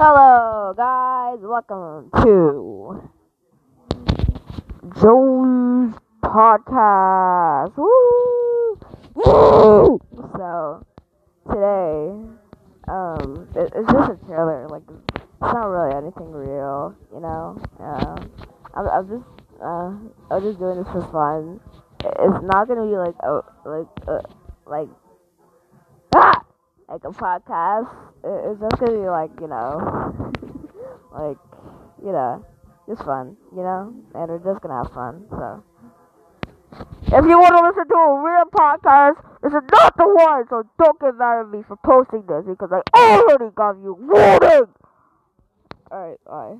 Hello, guys. Welcome to Joe's podcast. Woo! Woo! So today, um, it, it's just a trailer. Like it's not really anything real, you know. Uh, I'm, I'm just, uh, I'm just doing this for fun. It's not gonna be like, oh, like, uh, like, like a podcast. It, it's just gonna be like, you know, like, you know, just fun, you know, and we're just gonna have fun. So, if you want to listen to a real podcast, this is not the one. So don't get mad at me for posting this because I already got you warning. All right, bye.